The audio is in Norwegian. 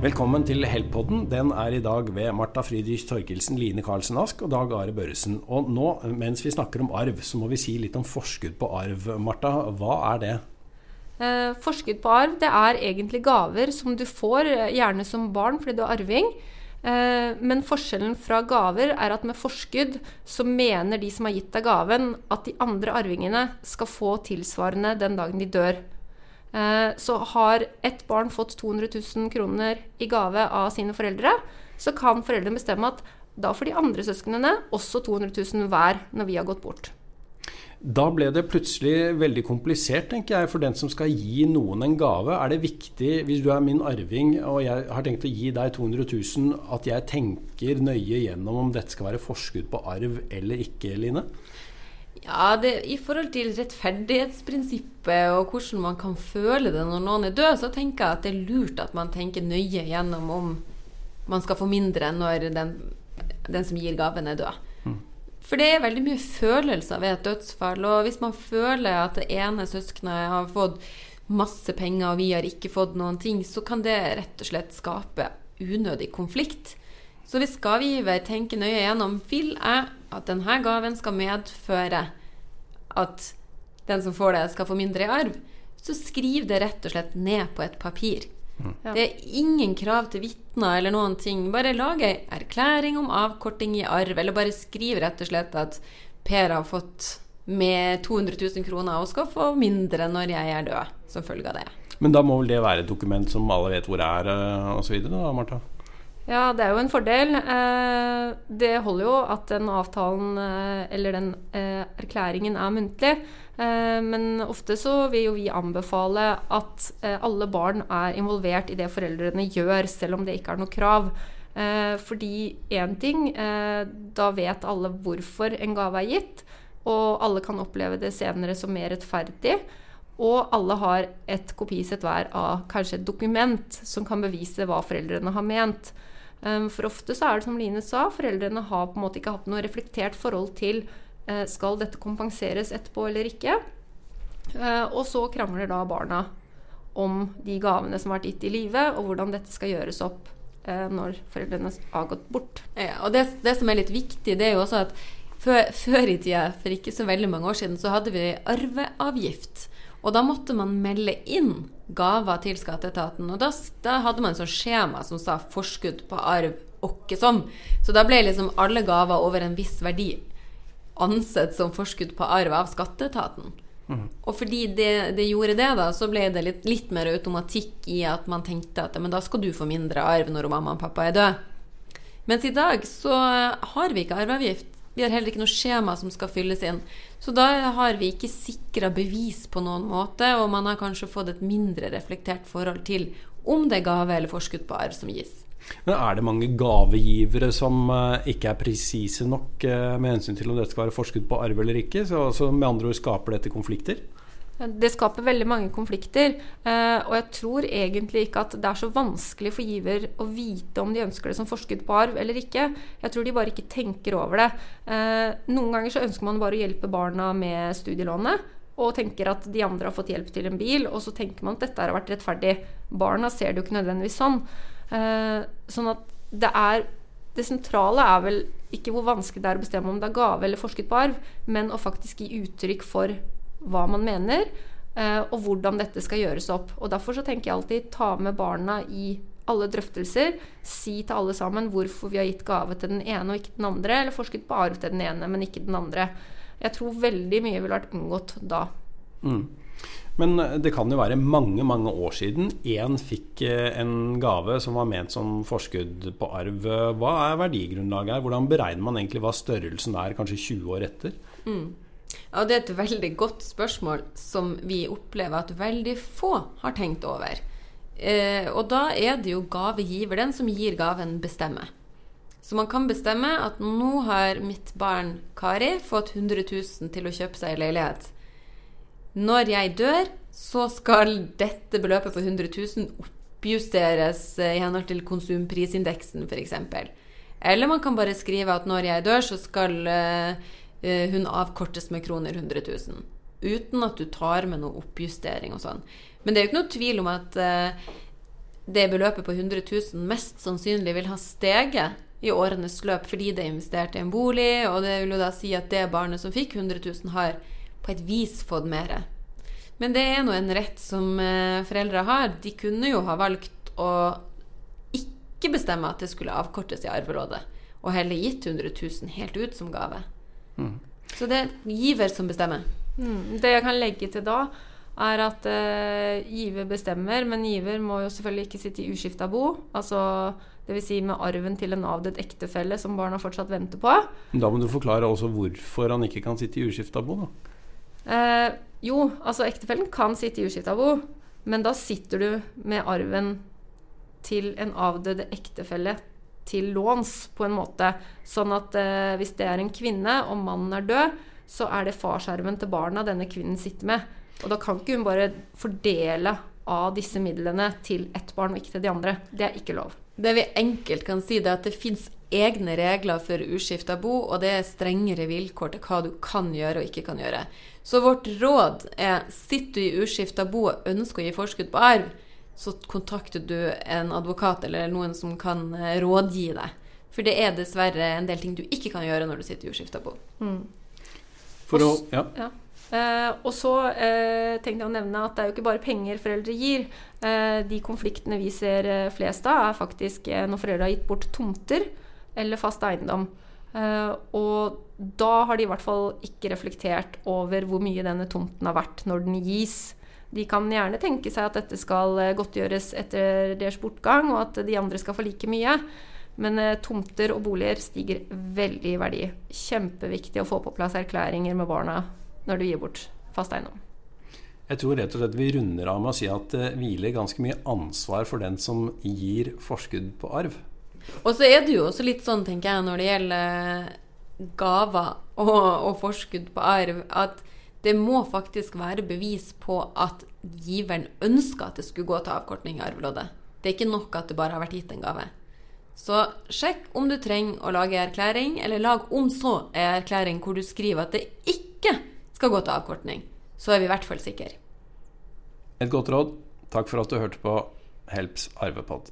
Velkommen til Help-podden. Den er i dag ved Marta Friedrich Torkelsen, Line Karlsen Ask og Dag Are Børresen. Og nå, mens vi snakker om arv, så må vi si litt om forskudd på arv. Marta, hva er det? Eh, forskudd på arv det er egentlig gaver som du får, eh, gjerne som barn fordi du er arving. Eh, men forskjellen fra gaver er at med forskudd så mener de som har gitt deg gaven, at de andre arvingene skal få tilsvarende den dagen de dør. Eh, så har ett barn fått 200 000 kroner i gave av sine foreldre, så kan foreldrene bestemme at da får de andre søsknene også 200 000 hver når vi har gått bort. Da ble det plutselig veldig komplisert, tenker jeg, for den som skal gi noen en gave. Er det viktig, hvis du er min arving og jeg har tenkt å gi deg 200 000, at jeg tenker nøye gjennom om dette skal være forskudd på arv eller ikke, Line? Ja, det, I forhold til rettferdighetsprinsippet og hvordan man kan føle det når noen er død, så tenker jeg at det er lurt at man tenker nøye gjennom om man skal få mindre når den, den som gir gaven, er død. Mm. For det er veldig mye følelser ved et dødsfall. Og hvis man føler at det ene søskenet har fått masse penger, og vi har ikke fått noen ting, så kan det rett og slett skape unødig konflikt. Så hvis gavegiver tenker nøye gjennom vil jeg at denne gaven skal medføre at den som får det, skal få mindre i arv, så skriv det rett og slett ned på et papir. Mm. Det er ingen krav til vitner eller noen ting. Bare lag ei erklæring om avkorting i arv, eller bare skriv rett og slett at Per har fått med 200 000 kroner og skal få mindre når jeg er død, som følge av det. Men da må vel det være et dokument som alle vet hvor det er, eh, osv., da, Marta? Ja, det er jo en fordel. Eh, det holder jo at den avtalen eh, eller den eh, erklæringen er muntlig. Men ofte så vil jo vi anbefale at alle barn er involvert i det foreldrene gjør, selv om det ikke er noe krav. Fordi én ting, da vet alle hvorfor en gave er gitt, og alle kan oppleve det senere som mer rettferdig. Og alle har et kopisett hver av kanskje et dokument som kan bevise hva foreldrene har ment. Ehm, for ofte så er det som Line sa, foreldrene har på en måte ikke hatt noe reflektert forhold til eh, skal dette kompenseres etterpå eller ikke. Eh, og så krangler da barna om de gavene som har vært gitt i livet, og hvordan dette skal gjøres opp eh, når foreldrene har gått bort. Ja, og det, det, som er litt viktig, det er jo også at før, før i tida, for ikke så veldig mange år siden, så hadde vi arveavgift. Og da måtte man melde inn gaver til skatteetaten. Og da, da hadde man et sånt skjema som sa 'forskudd på arv åkke som'. Så da ble liksom alle gaver over en viss verdi ansett som forskudd på arv av skatteetaten. Mm. Og fordi det, det, gjorde det, da, så ble det litt, litt, mer automatikk i at man tenkte at men da skal du få mindre arv når mamma og pappa er døde. Mens i dag så har vi ikke arveavgift. Vi har heller ikke noe skjema som skal fylles inn. Så da har vi ikke sikra bevis på noen måte, og man har kanskje fått et mindre reflektert forhold til om det er gave eller forskudd på arv som gis. Men Er det mange gavegivere som uh, ikke er presise nok uh, med hensyn til om dette skal være forskudd på arv eller ikke? Så, så med andre ord skaper dette konflikter? Det skaper veldig mange konflikter. Eh, og jeg tror egentlig ikke at det er så vanskelig for giver å vite om de ønsker det som forsket på arv eller ikke. Jeg tror de bare ikke tenker over det. Eh, noen ganger så ønsker man bare å hjelpe barna med studielånet. Og tenker at de andre har fått hjelp til en bil, og så tenker man at dette har vært rettferdig. Barna ser det jo ikke nødvendigvis sånn. Eh, sånn at det er det sentrale er vel ikke hvor vanskelig det er å bestemme om det er gave eller forsket på arv, men å faktisk gi uttrykk for hva man mener, eh, og hvordan dette skal gjøres opp. Og Derfor så tenker jeg alltid ta med barna i alle drøftelser. Si til alle sammen hvorfor vi har gitt gave til den ene og ikke den andre, eller forsket arv til den ene, men ikke den andre. Jeg tror veldig mye ville vært unngått da. Mm. Men eh, det kan jo være mange mange år siden én fikk eh, en gave som var ment som forskudd på arv. Hva er verdigrunnlaget her? Hvordan beregner man egentlig hva størrelsen er kanskje 20 år etter? Mm. Ja, Det er et veldig godt spørsmål som vi opplever at veldig få har tenkt over. Eh, og da er det jo gavegiver, den som gir gaven, bestemmer. Så man kan bestemme at nå har mitt barn Kari fått 100 000 til å kjøpe seg en leilighet. Når jeg dør, så skal dette beløpet på 100 000 oppjusteres eh, i henhold til konsumprisindeksen, f.eks. Eller man kan bare skrive at når jeg dør, så skal eh, hun avkortes med kroner 100 000. Uten at du tar med noe oppjustering og sånn. Men det er jo ikke noe tvil om at uh, det beløpet på 100 000 mest sannsynlig vil ha steget i årenes løp fordi det er investert i en bolig, og det vil jo da si at det barnet som fikk 100 000, har på et vis fått mer. Men det er nå en rett som eh, foreldre har. De kunne jo ha valgt å ikke bestemme at det skulle avkortes i arverådet, og heller gitt 100 000 helt ut som gave. Mm. Så det er giver som bestemmer. Mm. Det jeg kan legge til da, er at eh, giver bestemmer, men giver må jo selvfølgelig ikke sitte i uskifta bo. Altså Dvs. Si med arven til en avdød ektefelle som barna fortsatt venter på. Da må du forklare også hvorfor han ikke kan sitte i uskifta bo, da. Eh, jo, altså ektefellen kan sitte i uskifta bo, men da sitter du med arven til en avdøde ektefelle til låns, på en måte. Sånn at eh, hvis det er en kvinne, og mannen er død, så er det farsarven til barna denne kvinnen sitter med. Og da kan ikke hun bare fordele av disse midlene til ett barn og ikke til de andre. Det er ikke lov. Det vi enkelt kan si, er at det fins egne regler for uskifta bo, og det er strengere vilkår til hva du kan gjøre og ikke kan gjøre. Så vårt råd er sitter du i uskifta bo og ønsker å gi forskudd på arv, så kontakter du en advokat eller noen som kan eh, rådgi deg. For det er dessverre en del ting du ikke kan gjøre når du sitter i uskifta bo. Mm. For å, ja. ja. Eh, og så eh, tenkte jeg å nevne at det er jo ikke bare penger foreldre gir. Eh, de konfliktene vi ser flest av, er faktisk når foreldre har gitt bort tomter eller fast eiendom. og da har de i hvert fall ikke reflektert over hvor mye denne tomten har vært når den gis. De kan gjerne tenke seg at dette skal godtgjøres etter deres bortgang, og at de andre skal få like mye. Men tomter og boliger stiger veldig i verdi. Kjempeviktig å få på plass erklæringer med barna når du gir bort fast eiendom. Jeg tror rett og slett vi runder av med å si at det hviler ganske mye ansvar for den som gir forskudd på arv. Og så er det jo også litt sånn, tenker jeg, når det gjelder gaver og, og forskudd på arv, at det må faktisk være bevis på at giveren ønska at det skulle gå til avkortning i arveloddet. Det er ikke nok at det bare har vært gitt en gave. Så sjekk om du trenger å lage erklæring, eller lag om så en erklæring hvor du skriver at det ikke skal gå til avkortning. Så er vi i hvert fall sikre. Et godt råd. Takk for at du hørte på Helps arvepod.